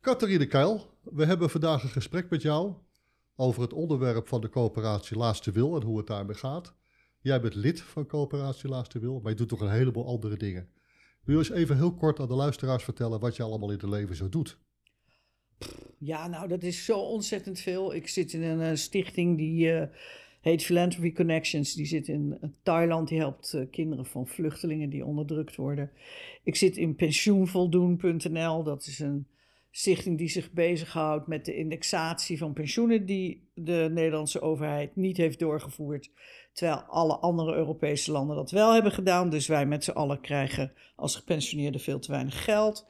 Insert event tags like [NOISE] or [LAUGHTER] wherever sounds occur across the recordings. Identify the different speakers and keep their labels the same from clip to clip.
Speaker 1: Catharine Keil, we hebben vandaag een gesprek met jou over het onderwerp van de coöperatie Laatste Wil en hoe het daarmee gaat. Jij bent lid van coöperatie Laatste Wil, maar je doet toch een heleboel andere dingen. Wil je eens even heel kort aan de luisteraars vertellen wat je allemaal in het leven zo doet?
Speaker 2: Ja, nou, dat is zo ontzettend veel. Ik zit in een, eh, stichting die uh, heet Philanthropy Connections. Die zit in uh, Thailand. Die helpt kinderen van vluchtelingen die onderdrukt worden. Ik zit in pensioenvoldoen.nl. Dat is een stichting die zich bezighoudt met de indexatie van pensioenen die de Nederlandse overheid niet heeft doorgevoerd, terwijl alle andere Europese landen dat wel hebben gedaan. Dus wij met z'n allen krijgen als gepensioneerden veel te weinig geld.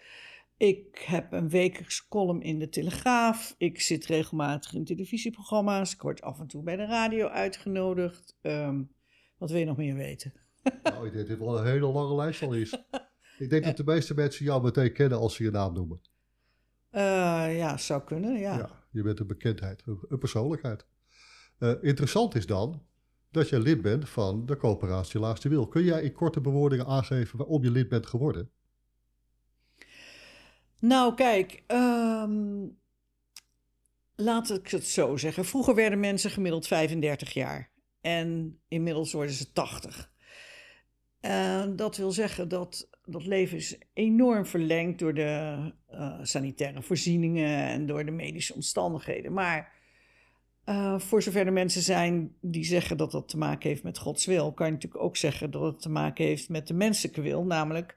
Speaker 2: Ik heb een wekelijks column in de Telegraaf. Ik zit regelmatig in televisieprogramma's. Ik word af en toe bij de radio uitgenodigd. Um, wat wil je nog meer weten? [LAUGHS]
Speaker 1: Nou, ik denk dat dit wel een hele lange lijst al is. [LAUGHS] Ik denk dat de meeste mensen jou meteen kennen als ze je naam noemen.
Speaker 2: Uh, ja, zou kunnen, ja. ja.
Speaker 1: Je bent een bekendheid, een persoonlijkheid. Uh, interessant is dan dat je lid bent van de coöperatie Laatste Wil. Kun jij in korte bewoordingen aangeven waarom je lid bent geworden?
Speaker 2: Nou, kijk, um, laat ik het zo zeggen. Vroeger werden mensen gemiddeld 35 jaar en inmiddels worden ze 80. Uh, dat wil zeggen dat dat leven is enorm verlengd door de uh, sanitaire voorzieningen en door de medische omstandigheden. Maar uh, voor zover er mensen zijn die zeggen dat dat te maken heeft met Gods wil, kan je natuurlijk ook zeggen dat het te maken heeft met de menselijke wil, namelijk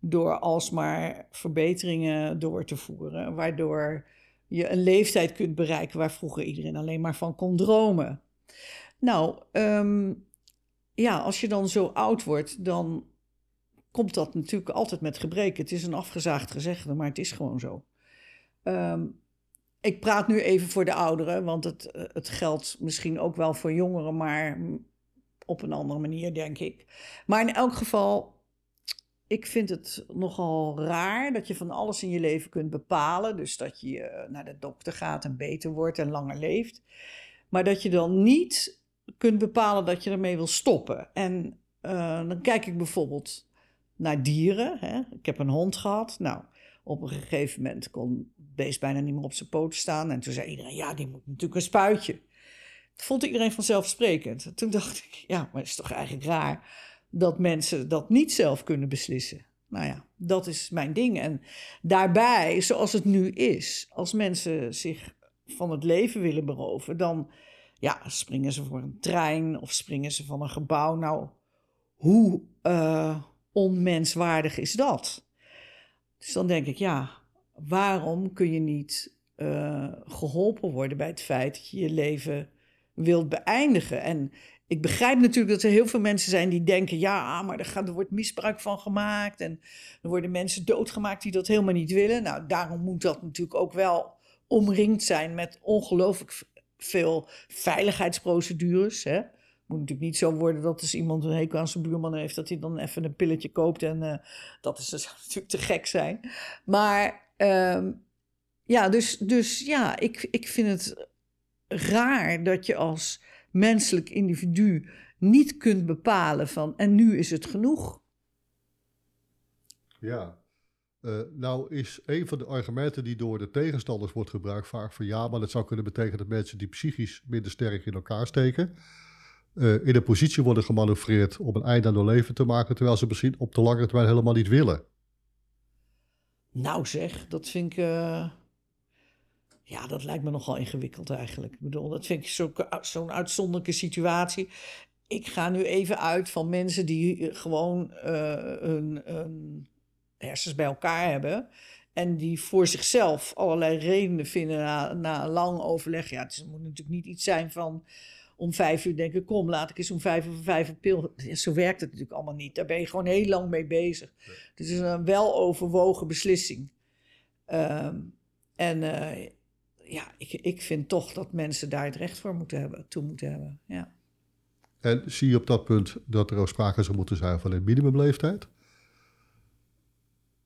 Speaker 2: door alsmaar verbeteringen door te voeren, waardoor je een leeftijd kunt bereiken waar vroeger iedereen alleen maar van kon dromen. Nou, um, ja, als je dan zo oud wordt, dan komt dat natuurlijk altijd met gebreken. Het is een afgezaagd gezegde, maar het is gewoon zo. Um, ik praat nu even voor de ouderen, want het, het geldt misschien ook wel voor jongeren, maar op een andere manier, denk ik. Maar in elk geval, ik vind het nogal raar dat je van alles in je leven kunt bepalen. Dus dat je naar de dokter gaat en beter wordt en langer leeft. Maar dat je dan niet kunt bepalen dat je ermee wil stoppen. En uh, dan kijk ik bijvoorbeeld naar dieren. Hè. Ik heb een hond gehad. Nou, op een gegeven moment kon het beest bijna niet meer op zijn poten staan. En toen zei iedereen, ja, die moet natuurlijk een spuitje. Dat vond iedereen vanzelfsprekend. Toen dacht ik, ja, maar het is toch eigenlijk raar dat mensen dat niet zelf kunnen beslissen. Nou ja, dat is mijn ding. En daarbij, zoals het nu is, als mensen zich van het leven willen beroven, dan ja, springen ze voor een trein of springen ze van een gebouw. Nou, hoe uh, onmenswaardig is dat? Dus dan denk ik, ja, waarom kun je niet uh, geholpen worden bij het feit dat je je leven wilt beëindigen? En ik begrijp natuurlijk dat er heel veel mensen zijn die denken: ja, maar er, gaat, er wordt misbruik van gemaakt. En er worden mensen doodgemaakt die dat helemaal niet willen. Nou, daarom moet dat natuurlijk ook wel omringd zijn met ongelooflijk veel veiligheidsprocedures. Hè? moet natuurlijk niet zo worden dat als iemand een hekel aan zijn buurman heeft, dat hij dan even een pilletje koopt. En uh, dat is, zou [LAUGHS] natuurlijk te gek zijn. Maar um, ja, dus, dus ja, ik, ik vind het raar dat je als menselijk individu niet kunt bepalen van en nu is het genoeg.
Speaker 1: Ja, uh, nou is een van de argumenten die door de tegenstanders wordt gebruikt vaak van ja, maar dat zou kunnen betekenen dat mensen die psychisch minder sterk in elkaar steken, uh, in een positie worden gemanoeuvreerd om een einde aan hun leven te maken, terwijl ze misschien op de lange termijn helemaal niet willen.
Speaker 2: Nou zeg, dat vind ik. Uh, ja, dat lijkt me nogal ingewikkeld eigenlijk. Ik bedoel, dat vind ik zo'n zo uitzonderlijke situatie. Ik ga nu even uit van mensen die gewoon hun hersens bij elkaar hebben. En die voor zichzelf allerlei redenen vinden na, na lang overleg. Ja, het moet natuurlijk niet iets zijn van om vijf uur denken, kom, laat ik eens om vijf of vijf een pil. zo werkt het natuurlijk allemaal niet. Daar ben je gewoon heel lang mee bezig. Dus het is een weloverwogen beslissing. Um, en uh, ja, ik, ik vind toch dat mensen daar het recht voor moeten hebben, toe moeten hebben. Ja.
Speaker 1: En zie je op dat punt dat er ook sprake zou moeten zijn van een minimumleeftijd?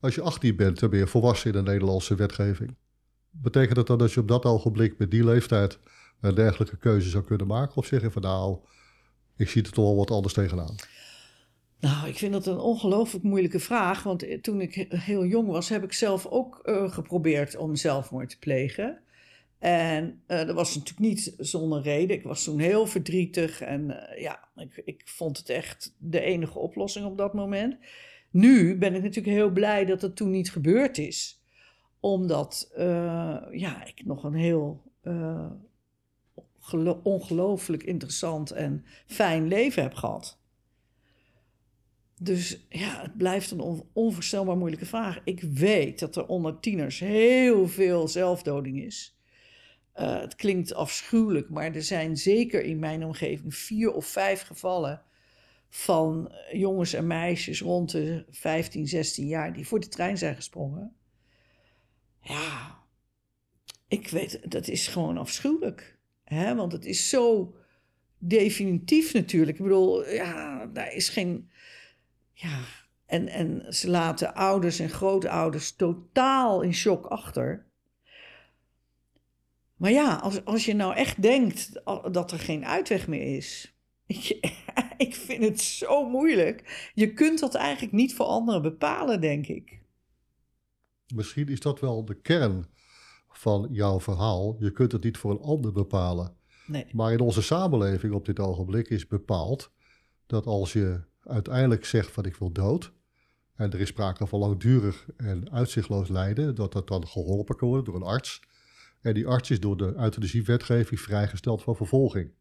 Speaker 1: Als je 18 bent, dan ben je volwassen in de Nederlandse wetgeving. Betekent dat dan dat je op dat ogenblik met die leeftijd een dergelijke keuze zou kunnen maken? Of zeg je van nou, ik zie het toch wel wat anders tegenaan?
Speaker 2: Nou, ik vind dat een ongelooflijk moeilijke vraag. Want eh, toen ik heel jong was, heb ik zelf ook uh, geprobeerd om zelfmoord te plegen. En uh, dat was natuurlijk niet zonder reden. Ik was toen heel verdrietig en ja, ik, ik vond het echt de enige oplossing op dat moment. Nu ben ik natuurlijk heel blij dat het toen niet gebeurd is. Omdat uh, ja, ik nog een heel ongelooflijk interessant en fijn leven heb gehad. Dus ja, het blijft een on onvoorstelbaar moeilijke vraag. Ik weet dat er onder tieners heel veel zelfdoding is. Uh, het klinkt afschuwelijk, maar er zijn zeker in mijn omgeving vier of vijf gevallen van jongens en meisjes rond de 15, 16 jaar die voor de trein zijn gesprongen. Ja, ik weet, dat is gewoon afschuwelijk. Hè? Want het is zo definitief natuurlijk. Ik bedoel, ja, daar is geen. Ja, en, en ze laten ouders en grootouders totaal in shock achter. Maar ja, als, als je nou echt denkt dat er geen uitweg meer is. [LAUGHS] [LAUGHS] Ik, vind het zo moeilijk. Je kunt dat eigenlijk niet voor anderen bepalen, denk ik.
Speaker 1: Misschien is dat wel de kern van jouw verhaal. Je kunt het niet voor een ander bepalen.
Speaker 2: Nee.
Speaker 1: Maar in onze samenleving op dit ogenblik is bepaald dat als je uiteindelijk zegt van ik wil dood. En er is sprake van langdurig en uitzichtloos lijden, dat dat dan geholpen kan worden door een arts. En die arts is door de euthanasiewetgeving vrijgesteld van vervolging.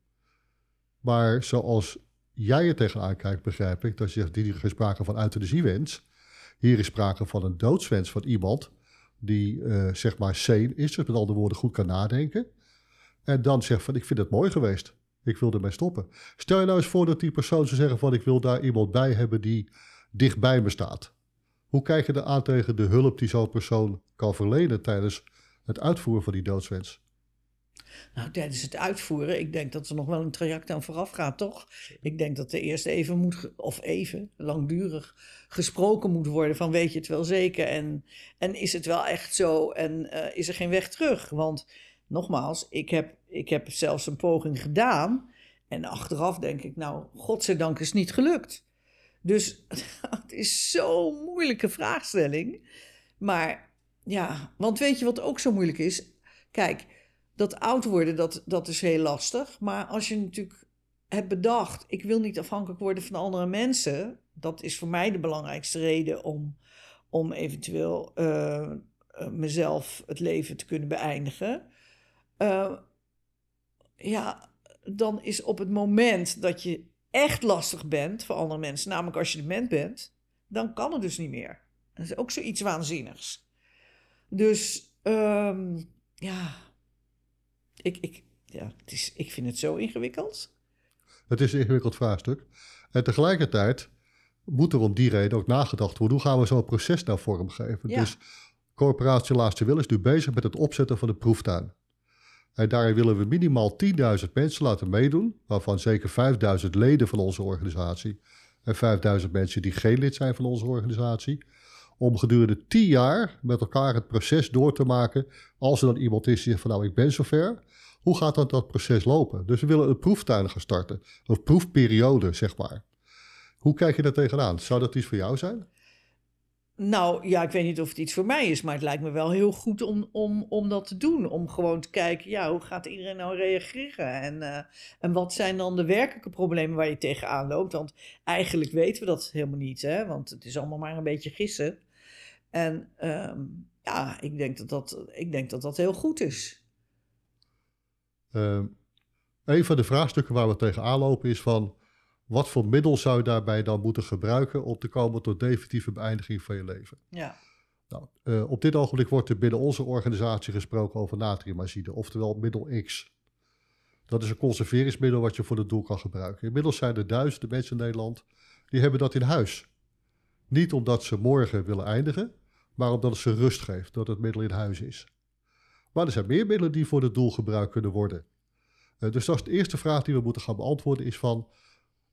Speaker 1: Maar zoals jij er tegenaan kijkt, begrijp ik, dat je zegt, hier is sprake van euthanasiewens. Hier is sprake van een doodswens van iemand die, uh, zeg maar, sane is, dus met andere woorden goed kan nadenken. En dan zegt van, ik vind het mooi geweest. Ik wil ermee stoppen. Stel je nou eens voor dat die persoon zou zeggen van, ik wil daar iemand bij hebben die dichtbij me staat. Hoe kijk je er aan tegen de hulp die zo'n persoon kan verlenen tijdens het uitvoeren van die doodswens?
Speaker 2: Nou, tijdens het uitvoeren, ik denk dat er nog wel een traject aan vooraf gaat, toch? Ik denk dat er eerst even moet, of even, langdurig gesproken moet worden van weet je het wel zeker en, en is het wel echt zo en uh, is er geen weg terug? Want nogmaals, ik heb, ik heb zelfs een poging gedaan en achteraf denk ik, nou, godzijdank is het niet gelukt. Dus [LAUGHS] het is zo'n moeilijke vraagstelling. Maar ja, want weet je wat ook zo moeilijk is? Kijk, dat oud worden, dat, dat is heel lastig. Maar als je natuurlijk hebt bedacht, ik wil niet afhankelijk worden van andere mensen. Dat is voor mij de belangrijkste reden om, om eventueel uh, mezelf het leven te kunnen beëindigen. Uh, ja, dan is op het moment dat je echt lastig bent voor andere mensen, namelijk als je dement bent, dan kan het dus niet meer. Dat is ook zoiets waanzinnigs. Dus um, ja, ik, ik, ja het is, ik vind het zo ingewikkeld.
Speaker 1: Het is een ingewikkeld vraagstuk. En tegelijkertijd moet er om die reden ook nagedacht worden. Hoe gaan we zo'n proces nou vormgeven?
Speaker 2: Ja.
Speaker 1: Dus corporatie Laatste Wil is nu bezig met het opzetten van de proeftuin. En daarin willen we minimaal 10.000 mensen laten meedoen, waarvan zeker 5.000 leden van onze organisatie en 5.000 mensen die geen lid zijn van onze organisatie. Om gedurende 10 jaar met elkaar het proces door te maken. Als er dan iemand is die zegt van nou ik ben zover. Hoe gaat dan dat proces lopen? Dus we willen een proeftuin gaan starten. Een proefperiode zeg maar. Hoe kijk je daar tegenaan? Zou dat iets voor jou zijn?
Speaker 2: Nou ja, ik weet niet of het iets voor mij is, maar het lijkt me wel heel goed om, om, om dat te doen. Om gewoon te kijken, ja, hoe gaat iedereen nou reageren? En, uh, en wat zijn dan de werkelijke problemen waar je tegenaan loopt? Want eigenlijk weten we dat helemaal niet, hè? want het is allemaal maar een beetje gissen. En um, ja, ik denk dat dat, ik denk dat dat heel goed is.
Speaker 1: Uh, een van de vraagstukken waar we tegenaan lopen is van wat voor middel zou je daarbij dan moeten gebruiken om te komen tot definitieve beëindiging van je leven?
Speaker 2: Ja.
Speaker 1: Nou, uh, op dit ogenblik wordt er binnen onze organisatie gesproken over natriumazide, oftewel middel X. Dat is een conserveringsmiddel wat je voor het doel kan gebruiken. Inmiddels zijn er duizenden mensen in Nederland die hebben dat in huis. Niet omdat ze morgen willen eindigen, maar omdat het ze rust geeft dat het middel in huis is. Maar er zijn meer middelen die voor het doel gebruikt kunnen worden. Uh, dus dat is de eerste vraag die we moeten gaan beantwoorden is van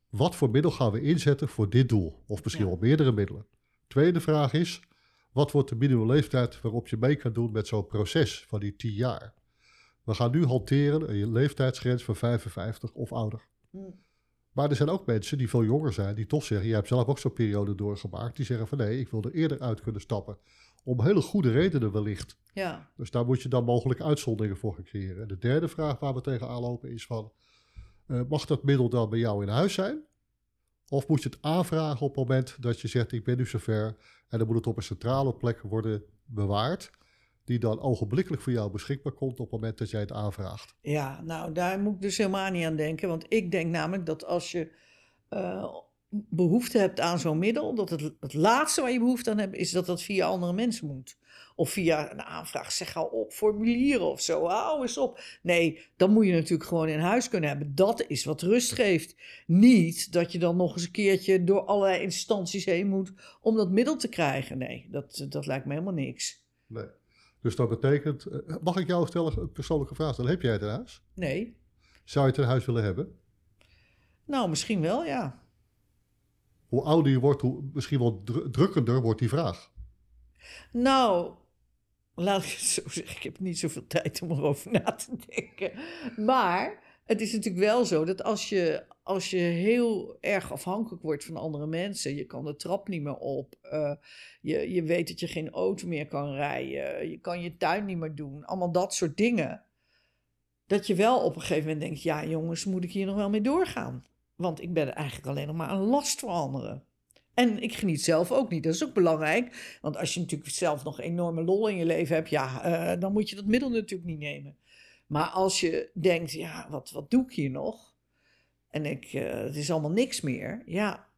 Speaker 1: wat voor middel gaan we inzetten voor dit doel? Of misschien ja. wel meerdere middelen. Tweede vraag is, wat wordt de minimumleeftijd waarop je mee kan doen met zo'n proces van die 10 jaar? We gaan nu hanteren een leeftijdsgrens van 55 of ouder.
Speaker 2: Hm.
Speaker 1: Maar er zijn ook mensen die veel jonger zijn, die toch zeggen, jij hebt zelf ook zo'n periode doorgemaakt, die zeggen van nee, ik wil er eerder uit kunnen stappen. Om hele goede redenen wellicht.
Speaker 2: Ja,
Speaker 1: Dus daar moet je dan mogelijk uitzonderingen voor gaan creëren. En de derde vraag waar we tegenaan lopen is van, eh, mag dat middel dan bij jou in huis zijn? Of moet je het aanvragen op het moment dat je zegt, ik ben nu zover en dan moet het op een centrale plek worden bewaard, die dan ogenblikkelijk voor jou beschikbaar komt op het moment dat jij het aanvraagt.
Speaker 2: ja, nou daar moet ik dus helemaal niet aan denken. Want ik denk namelijk dat als je eh, behoefte hebt aan zo'n middel, dat het, het laatste waar je behoefte aan hebt, is dat dat via andere mensen moet. Of via een aanvraag, zeg al op, formulieren of zo, hou eens op. Nee, dan moet je natuurlijk gewoon in huis kunnen hebben. Dat is wat rust geeft. Niet dat je dan nog eens een keertje door allerlei instanties heen moet om dat middel te krijgen. Nee, dat, dat lijkt me helemaal niks.
Speaker 1: Nee. Dus dat betekent, eh, mag ik jou stellen een persoonlijke vraag stellen? Heb jij het in huis?
Speaker 2: Nee.
Speaker 1: Zou je het in huis willen hebben?
Speaker 2: Nou, misschien wel, ja.
Speaker 1: Hoe ouder je wordt, hoe misschien wel dru- drukkender wordt die vraag.
Speaker 2: Nou, laat ik het zo zeggen. Ik heb niet zoveel tijd om erover na te denken. Maar het is natuurlijk wel zo dat als je, als je heel erg afhankelijk wordt van andere mensen, je kan de trap niet meer op, eh, je, je weet dat je geen auto meer kan rijden, je kan je tuin niet meer doen, allemaal dat soort dingen. Dat je wel op een gegeven moment denkt, ja jongens, moet ik hier nog wel mee doorgaan? Want ik ben eigenlijk alleen nog maar een last voor anderen. En ik geniet zelf ook niet. Dat is ook belangrijk. Want als je natuurlijk zelf nog enorme lol in je leven hebt, ja, eh, dan moet je dat middel natuurlijk niet nemen. Maar als je denkt, ja, wat, wat doe ik hier nog? En ik, eh, het is allemaal niks meer. Ja,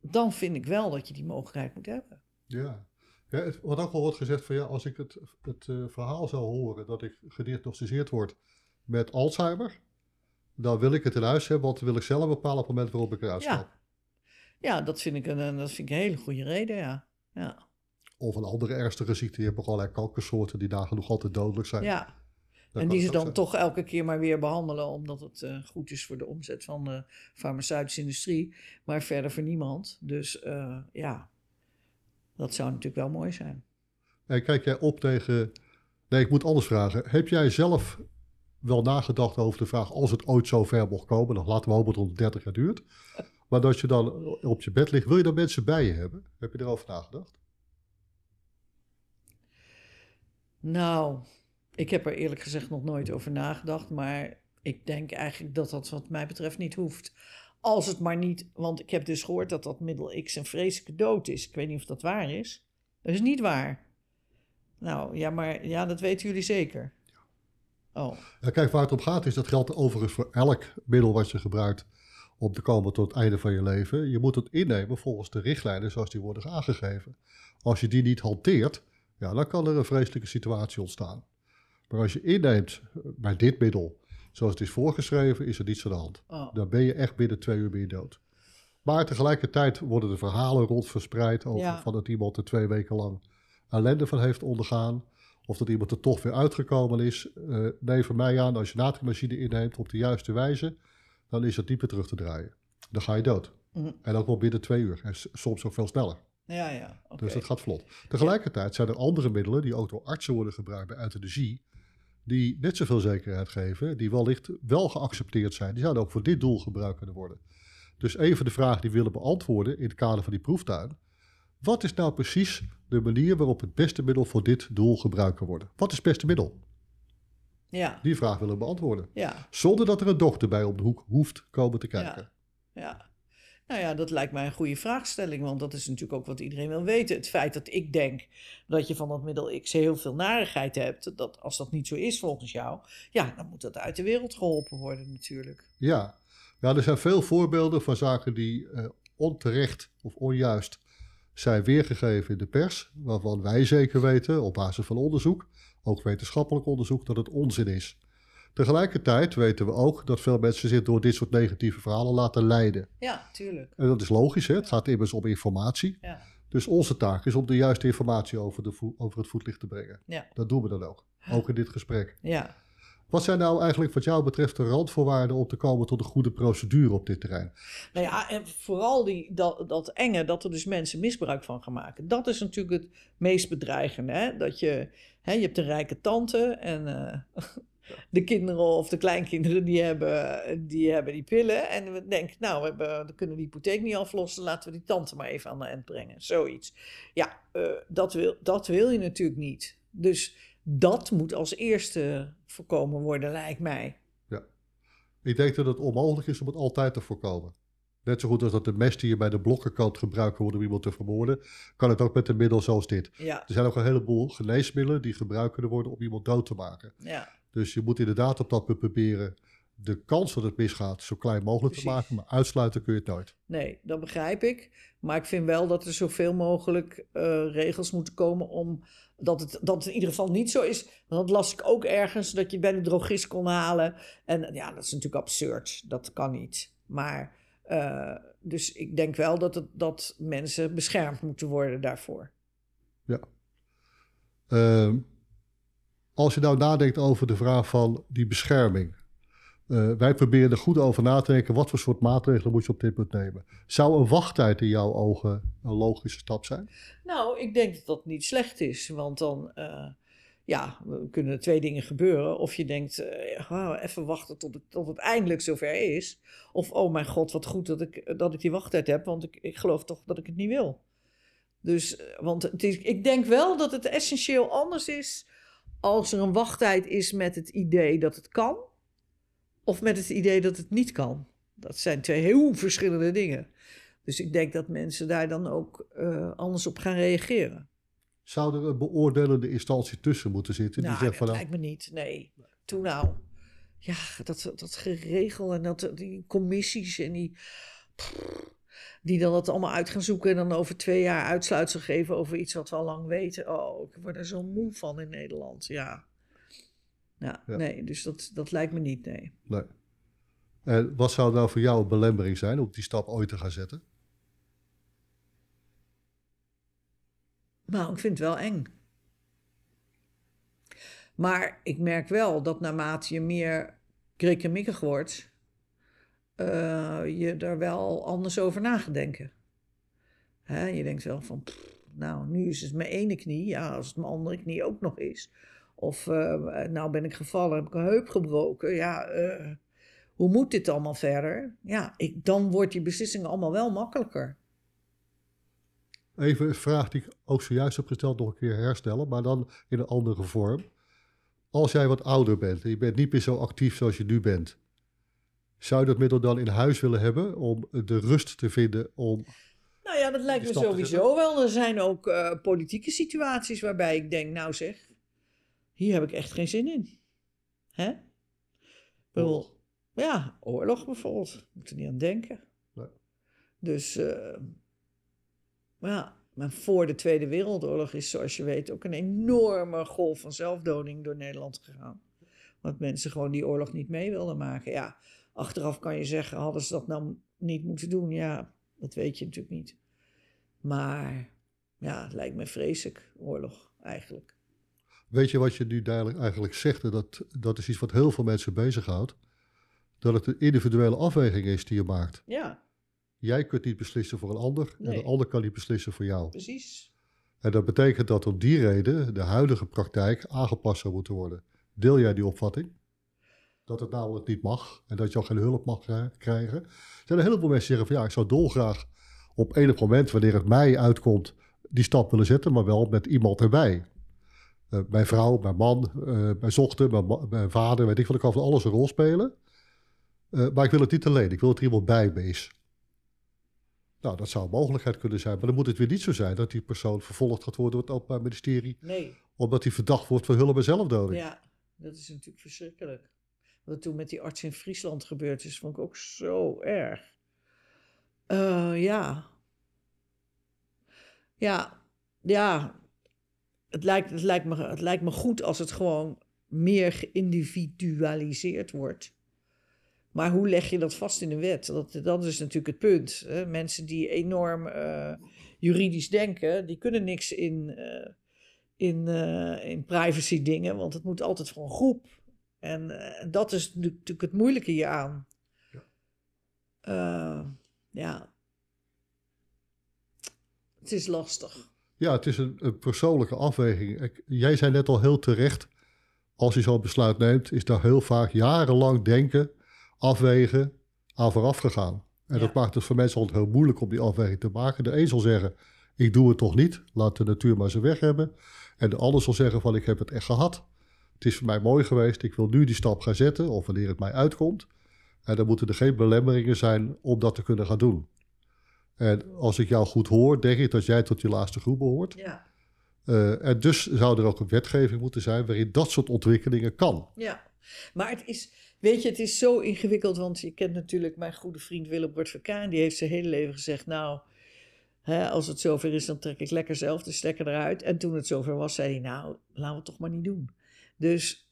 Speaker 2: dan vind ik wel dat je die mogelijkheid moet hebben.
Speaker 1: Ja. ja het wordt ook wel wordt gezegd van ja, als ik het, het eh, verhaal zou horen dat ik gediagnosticeerd word met Alzheimer, dan wil ik het in huis hebben, want dan wil ik zelf bepalen op het moment waarop ik eruit
Speaker 2: Ja.
Speaker 1: stap.
Speaker 2: Ja, dat vind ik een, een- dat vind ik een hele goede reden, ja. Ja,
Speaker 1: Of een andere ernstige ziekte. Je hebt ook allerlei kankersoorten die nagenoeg altijd dodelijk zijn.
Speaker 2: ja.
Speaker 1: Dat
Speaker 2: En die ze dan
Speaker 1: zijn.
Speaker 2: toch elke keer maar weer behandelen, omdat het eh, goed is voor de omzet van de farmaceutische industrie, maar verder voor niemand. Dus eh, ja, dat zou natuurlijk wel mooi zijn.
Speaker 1: En kijk jij op tegen. Nee, ik moet anders vragen. Heb jij zelf wel nagedacht over de vraag, als het ooit zo ver mocht komen, dan laten we hopen dat het 30 jaar duurt, maar dat je dan op je bed ligt, wil je dan mensen bij je hebben? Heb je erover nagedacht?
Speaker 2: Nou, ik heb er eerlijk gezegd nog nooit over nagedacht, maar ik denk eigenlijk dat dat wat mij betreft niet hoeft. Als het maar niet, want ik heb dus gehoord dat dat middel X een vreselijke dood is. Ik weet niet of dat waar is. Dat is niet waar. Nou, ja, maar ja, dat weten jullie zeker. Oh,
Speaker 1: Ja, kijk, waar het om gaat is, dat geldt overigens voor elk middel wat je gebruikt om te komen tot het einde van je leven. Je moet het innemen volgens de richtlijnen zoals die worden aangegeven. Als je die niet hanteert, ja, dan kan er een vreselijke situatie ontstaan. Maar als je inneemt eh, bij dit middel, zoals het is voorgeschreven, is er niets aan de hand.
Speaker 2: oh.
Speaker 1: Dan ben je echt binnen twee uur je dood. Maar tegelijkertijd worden er verhalen rond verspreid over
Speaker 2: Ja.
Speaker 1: van dat iemand er twee weken lang ellende van heeft ondergaan. Of dat iemand er toch weer uitgekomen is. Eh neem van mij aan, als je natriummachine inneemt op de juiste wijze, dan is het niet meer terug te draaien. Dan ga je dood.
Speaker 2: Mhm.
Speaker 1: En ook wel binnen twee uur. En soms ook veel sneller.
Speaker 2: Ja, ja.
Speaker 1: Dus dat gaat vlot. Tegelijkertijd zijn er andere middelen die ook door artsen worden gebruikt bij euthanasie. Die net zoveel zekerheid geven, die wellicht wel geaccepteerd zijn. Die zouden ook voor dit doel gebruikt kunnen worden. Dus even de vraag die we willen beantwoorden in het kader van die proeftuin. Wat is nou precies de manier waarop het beste middel voor dit doel gebruikt kan worden? Wat is het beste middel?
Speaker 2: Ja,
Speaker 1: Die vraag willen we beantwoorden.
Speaker 2: ja,
Speaker 1: Zonder dat er een dokter bij om de hoek hoeft komen te kijken.
Speaker 2: ja. Nou ja, dat lijkt mij een goede vraagstelling, want dat is natuurlijk ook wat iedereen wil weten. Het feit dat ik denk dat je van dat middel X heel veel narigheid hebt, dat als dat niet zo is volgens jou, ja, dan moet dat uit de wereld geholpen worden natuurlijk.
Speaker 1: Ja. ja, er zijn veel voorbeelden van zaken die eh, onterecht of onjuist zijn weergegeven in de pers, waarvan wij zeker weten, op basis van onderzoek, ook wetenschappelijk onderzoek, dat het onzin is. Tegelijkertijd weten we ook dat veel mensen zich door dit soort negatieve verhalen laten leiden.
Speaker 2: Ja, tuurlijk.
Speaker 1: En dat is logisch, hè? het gaat immers om informatie.
Speaker 2: Ja,
Speaker 1: Dus onze taak is om de juiste informatie over, de over het voetlicht te brengen.
Speaker 2: ja,
Speaker 1: Dat doen we dan ook, ook in dit gesprek.
Speaker 2: ja.
Speaker 1: Wat zijn nou eigenlijk wat jou betreft de randvoorwaarden om te komen tot een goede procedure op dit terrein?
Speaker 2: Nou ja, en vooral die, dat, dat enge, dat er dus mensen misbruik van gaan maken. Dat is natuurlijk het meest bedreigende. Hè? Dat je, hè, je hebt een rijke tante en eh, de kinderen of de kleinkinderen die hebben die, hebben die pillen. En we denken, nou, we, hebben, we kunnen de hypotheek niet aflossen, laten we die tante maar even aan de end brengen. Zoiets. Ja, uh, dat, wil, dat wil je natuurlijk niet. Dus dat moet als eerste voorkomen worden, lijkt mij.
Speaker 1: Ja. Ik denk dat het onmogelijk is om het altijd te voorkomen. Net zo goed als dat de mes die je bij de blokken kan gebruiken worden om iemand te vermoorden, kan het ook met een middel zoals dit.
Speaker 2: Ja.
Speaker 1: Er zijn ook een heleboel geneesmiddelen die gebruikt kunnen worden om iemand dood te maken.
Speaker 2: Ja.
Speaker 1: Dus je moet inderdaad op dat punt proberen de kans dat het misgaat zo klein mogelijk
Speaker 2: Precies.
Speaker 1: te maken, maar uitsluiten kun je het nooit.
Speaker 2: Nee, dat begrijp ik. Maar ik vind wel dat er zoveel mogelijk eh, regels moeten komen om dat het, dat het in ieder geval niet zo is. Want dat las ik ook ergens, dat je bij de drogist kon halen. En ja, dat is natuurlijk absurd. Dat kan niet. Maar, uh, dus ik denk wel dat, het, dat mensen beschermd moeten worden daarvoor.
Speaker 1: Ja. Uh, als je nou nadenkt over de vraag van die bescherming. Uh, wij proberen er goed over na te denken. Wat voor soort maatregelen moet je op dit punt nemen? Zou een wachttijd in jouw ogen een logische stap zijn?
Speaker 2: Nou, ik denk dat dat niet slecht is. Want dan uh, ja, kunnen er twee dingen gebeuren. Of je denkt, uh, oh, even wachten tot het, tot het eindelijk zover is. Of, oh mijn god, wat goed dat ik, dat ik die wachttijd heb. Want ik, ik geloof toch dat ik het niet wil. Dus, want het is, ik denk wel dat het essentieel anders is als er een wachttijd is met het idee dat het kan, of met het idee dat het niet kan. Dat zijn twee heel verschillende dingen. Dus ik denk dat mensen daar dan ook uh, anders op gaan reageren.
Speaker 1: Zou er een beoordelende instantie tussen moeten zitten?
Speaker 2: Nou,
Speaker 1: die zegt
Speaker 2: dat
Speaker 1: van,
Speaker 2: lijkt me niet. Nee. Toen nou. Ja, dat, dat geregel en dat, die commissies en die. Die dan dat allemaal uit gaan zoeken en dan over twee jaar uitsluitsel geven over iets wat we al lang weten. Oh, ik word er zo moe van in Nederland. Ja. Ja,
Speaker 1: Ja.
Speaker 2: nee, dus dat, dat lijkt me niet, nee.
Speaker 1: Nee. En wat zou nou voor jou een belemmering zijn om die stap ooit te gaan zetten?
Speaker 2: Nou, ik vind het wel eng. Maar ik merk wel dat naarmate je meer krikkemikkig wordt, eh, je er wel anders over na. Hè, je denkt wel van, nou, nu is het mijn ene knie, ja, als het mijn andere knie ook nog is. Of, eh, nou ben ik gevallen, heb ik een heup gebroken, ja, hoe moet dit allemaal verder? Ja, ik, dan wordt die beslissing allemaal wel makkelijker.
Speaker 1: Even een vraag die ik ook zojuist heb gesteld nog een keer herstellen, maar dan in een andere vorm. Als jij wat ouder bent en je bent niet meer zo actief zoals je nu bent, zou je dat middel dan in huis willen hebben om de rust te vinden om...
Speaker 2: Nou ja, dat lijkt me sowieso wel. Er zijn ook eh, politieke situaties waarbij ik denk, nou zeg, hier heb ik echt geen zin in. Hè? Bedoel, ja, oorlog bijvoorbeeld. Moet er niet aan denken.
Speaker 1: Nee.
Speaker 2: Dus, eh, ja, maar voor de Tweede Wereldoorlog is, zoals je weet, ook een enorme golf van zelfdoding door Nederland gegaan. Want mensen gewoon die oorlog niet mee wilden maken. Ja, achteraf kan je zeggen, hadden ze dat nou niet moeten doen? Ja, dat weet je natuurlijk niet. Maar ja, het lijkt me vreselijk, oorlog eigenlijk.
Speaker 1: Weet je wat je nu duidelijk eigenlijk zegt? En dat, dat is iets wat heel veel mensen bezighoudt. Dat het een individuele afweging is die je maakt.
Speaker 2: Ja,
Speaker 1: Jij kunt niet beslissen voor een ander en een ander kan niet beslissen voor jou.
Speaker 2: precies.
Speaker 1: En dat betekent dat om die reden de huidige praktijk aangepast zou moeten worden. Deel jij die opvatting? Dat het namelijk niet mag en dat je ook geen hulp mag krij- krijgen. Er zijn een heleboel mensen die zeggen van ja, ik zou dolgraag op enig moment, wanneer het mij uitkomt, die stap willen zetten, maar wel met iemand erbij. Eh, mijn vrouw, mijn man, eh, mijn zochter, mijn, vader, weet ik wat, ik kan van alles een rol spelen. Eh, maar ik wil het niet alleen, ik wil dat er iemand bij me is. Nou, dat zou een mogelijkheid kunnen zijn. Maar dan moet het weer niet zo zijn dat die persoon vervolgd gaat worden door het Openbaar Ministerie.
Speaker 2: Nee,
Speaker 1: omdat hij verdacht wordt van hulp en zelfdoding.
Speaker 2: ja, dat is natuurlijk verschrikkelijk. Wat toen met die arts in Friesland gebeurd is, vond ik ook zo erg. Eh, ja. Ja, ja. Het lijkt, het, lijkt me, het lijkt me goed als het gewoon meer geïndividualiseerd wordt. Maar hoe leg je dat vast in de wet? Dat, dat is natuurlijk het punt. Hè? Mensen die enorm eh, juridisch denken, die kunnen niks in, eh, in, in privacy dingen, want het moet altijd voor een groep. En eh, dat is natuurlijk het moeilijke hieraan.
Speaker 1: Ja.
Speaker 2: Eh, ja. Het is lastig.
Speaker 1: Ja, het is een, een persoonlijke afweging. Ik- jij zei net al heel terecht, als je zo'n besluit neemt, is daar heel vaak jarenlang denken, afwegen aan vooraf gegaan. En
Speaker 2: Ja.
Speaker 1: dat maakt het voor mensen altijd heel moeilijk om die afweging te maken. De een zal zeggen, ik doe het toch niet, laat de natuur maar zijn weg hebben. En de ander zal zeggen van, ik heb het echt gehad. Het is voor mij mooi geweest, ik wil nu die stap gaan zetten, of wanneer het mij uitkomt. En dan moeten er geen belemmeringen zijn om dat te kunnen gaan doen. En als ik jou goed hoor, denk ik dat jij tot die laatste groep behoort.
Speaker 2: Ja.
Speaker 1: Eh, en dus zou er ook een wetgeving moeten zijn waarin dat soort ontwikkelingen kan.
Speaker 2: Ja, maar het is, weet je, het is zo ingewikkeld, want je kent natuurlijk mijn goede vriend Willem Bart Die heeft zijn hele leven gezegd, nou, hè, als het zover is, dan trek ik lekker zelf de stekker eruit. En toen het zover was, zei hij, nou, laten we het toch maar niet doen. Dus,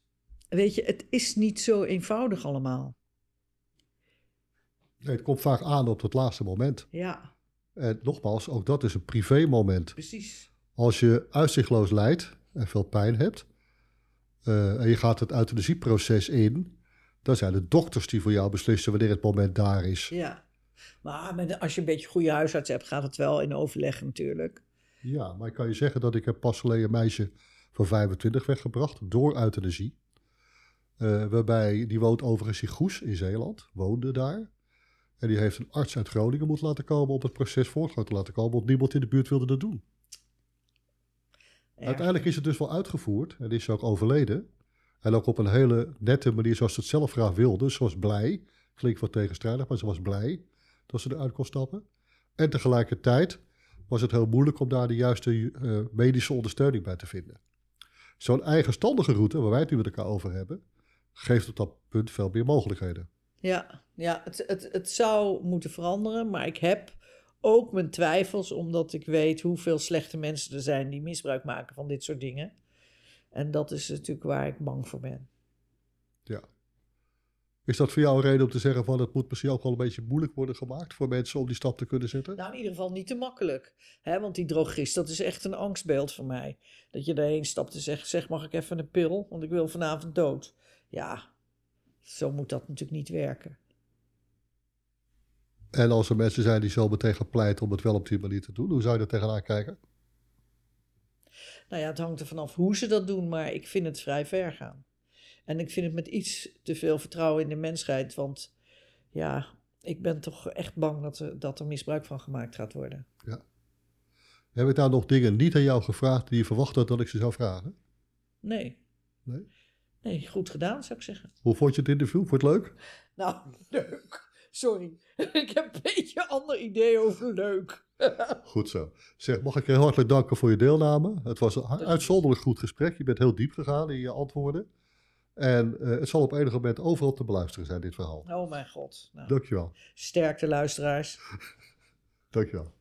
Speaker 2: weet je, het is niet zo eenvoudig allemaal.
Speaker 1: Nee, het komt vaak aan op het laatste moment.
Speaker 2: Ja,
Speaker 1: En nogmaals, ook dat is een privé moment.
Speaker 2: precies.
Speaker 1: Als je uitzichtloos lijdt en veel pijn hebt, eh, en je gaat het euthanasieproces in, dan zijn het dokters die voor jou beslissen wanneer het moment daar is.
Speaker 2: Ja. Maar als je een beetje een goede huisarts hebt, gaat het wel in overleg natuurlijk.
Speaker 1: Ja, maar ik kan je zeggen dat ik heb pas geleden een meisje van 25 weggebracht door euthanasie. Eh, waarbij, die woont overigens in Goes in Zeeland, woonde daar. En die heeft een arts uit Groningen moeten laten komen om het proces voortgang te laten komen, want niemand in de buurt wilde dat doen. Uiteindelijk is het dus wel uitgevoerd en is ze ook overleden. En ook op een hele nette manier zoals ze het zelf graag wilde. Ze was blij, klinkt wat tegenstrijdig, maar ze was blij dat ze eruit kon stappen. En tegelijkertijd was het heel moeilijk om daar de juiste eh, medische ondersteuning bij te vinden. Zo'n eigenstandige route, waar wij het nu met elkaar over hebben, geeft op dat punt veel meer mogelijkheden.
Speaker 2: Ja, ja het, het, het zou moeten veranderen, maar ik heb ook mijn twijfels, omdat ik weet hoeveel slechte mensen er zijn die misbruik maken van dit soort dingen. En dat is natuurlijk waar ik bang voor ben.
Speaker 1: Ja. Is dat voor jou een reden om te zeggen van het moet misschien ook wel een beetje moeilijk worden gemaakt voor mensen om die stap te kunnen zetten?
Speaker 2: Nou, in ieder geval niet te makkelijk. Hè? Want die drogist, dat is echt een angstbeeld voor mij. Dat je daarheen stapt en zegt, zeg mag ik even een pil, want ik wil vanavond dood. Ja, zo moet dat natuurlijk niet werken.
Speaker 1: En als er mensen zijn die zo meteen gaan pleiten om het wel op die manier te doen, hoe zou je daar tegenaan kijken?
Speaker 2: Nou ja, het hangt er vanaf hoe ze dat doen, maar ik vind het vrij ver gaan. En ik vind het met iets te veel vertrouwen in de mensheid, want ja, ik ben toch echt bang dat er, dat er misbruik van gemaakt gaat worden.
Speaker 1: Heb ik daar nog dingen niet aan jou gevraagd die je verwacht had dat ik ze zou vragen?
Speaker 2: Nee.
Speaker 1: Nee?
Speaker 2: Nee, goed gedaan, zou ik zeggen.
Speaker 1: Hoe vond je het interview? Vond je het leuk?
Speaker 2: Nou, [LAUGHS] leuk. Sorry. [LAUGHS] Ik heb een beetje een ander idee over leuk. [LAUGHS]
Speaker 1: Goed zo. Zeg, mag ik je hartelijk danken voor je deelname. Het was een uitzonderlijk goed gesprek. Je bent heel diep gegaan in je antwoorden. En eh, het zal op enig moment overal te beluisteren zijn, dit verhaal.
Speaker 2: Oh mijn god. Nou,
Speaker 1: Dankjewel.
Speaker 2: sterkte luisteraars. [LAUGHS]
Speaker 1: Dankjewel.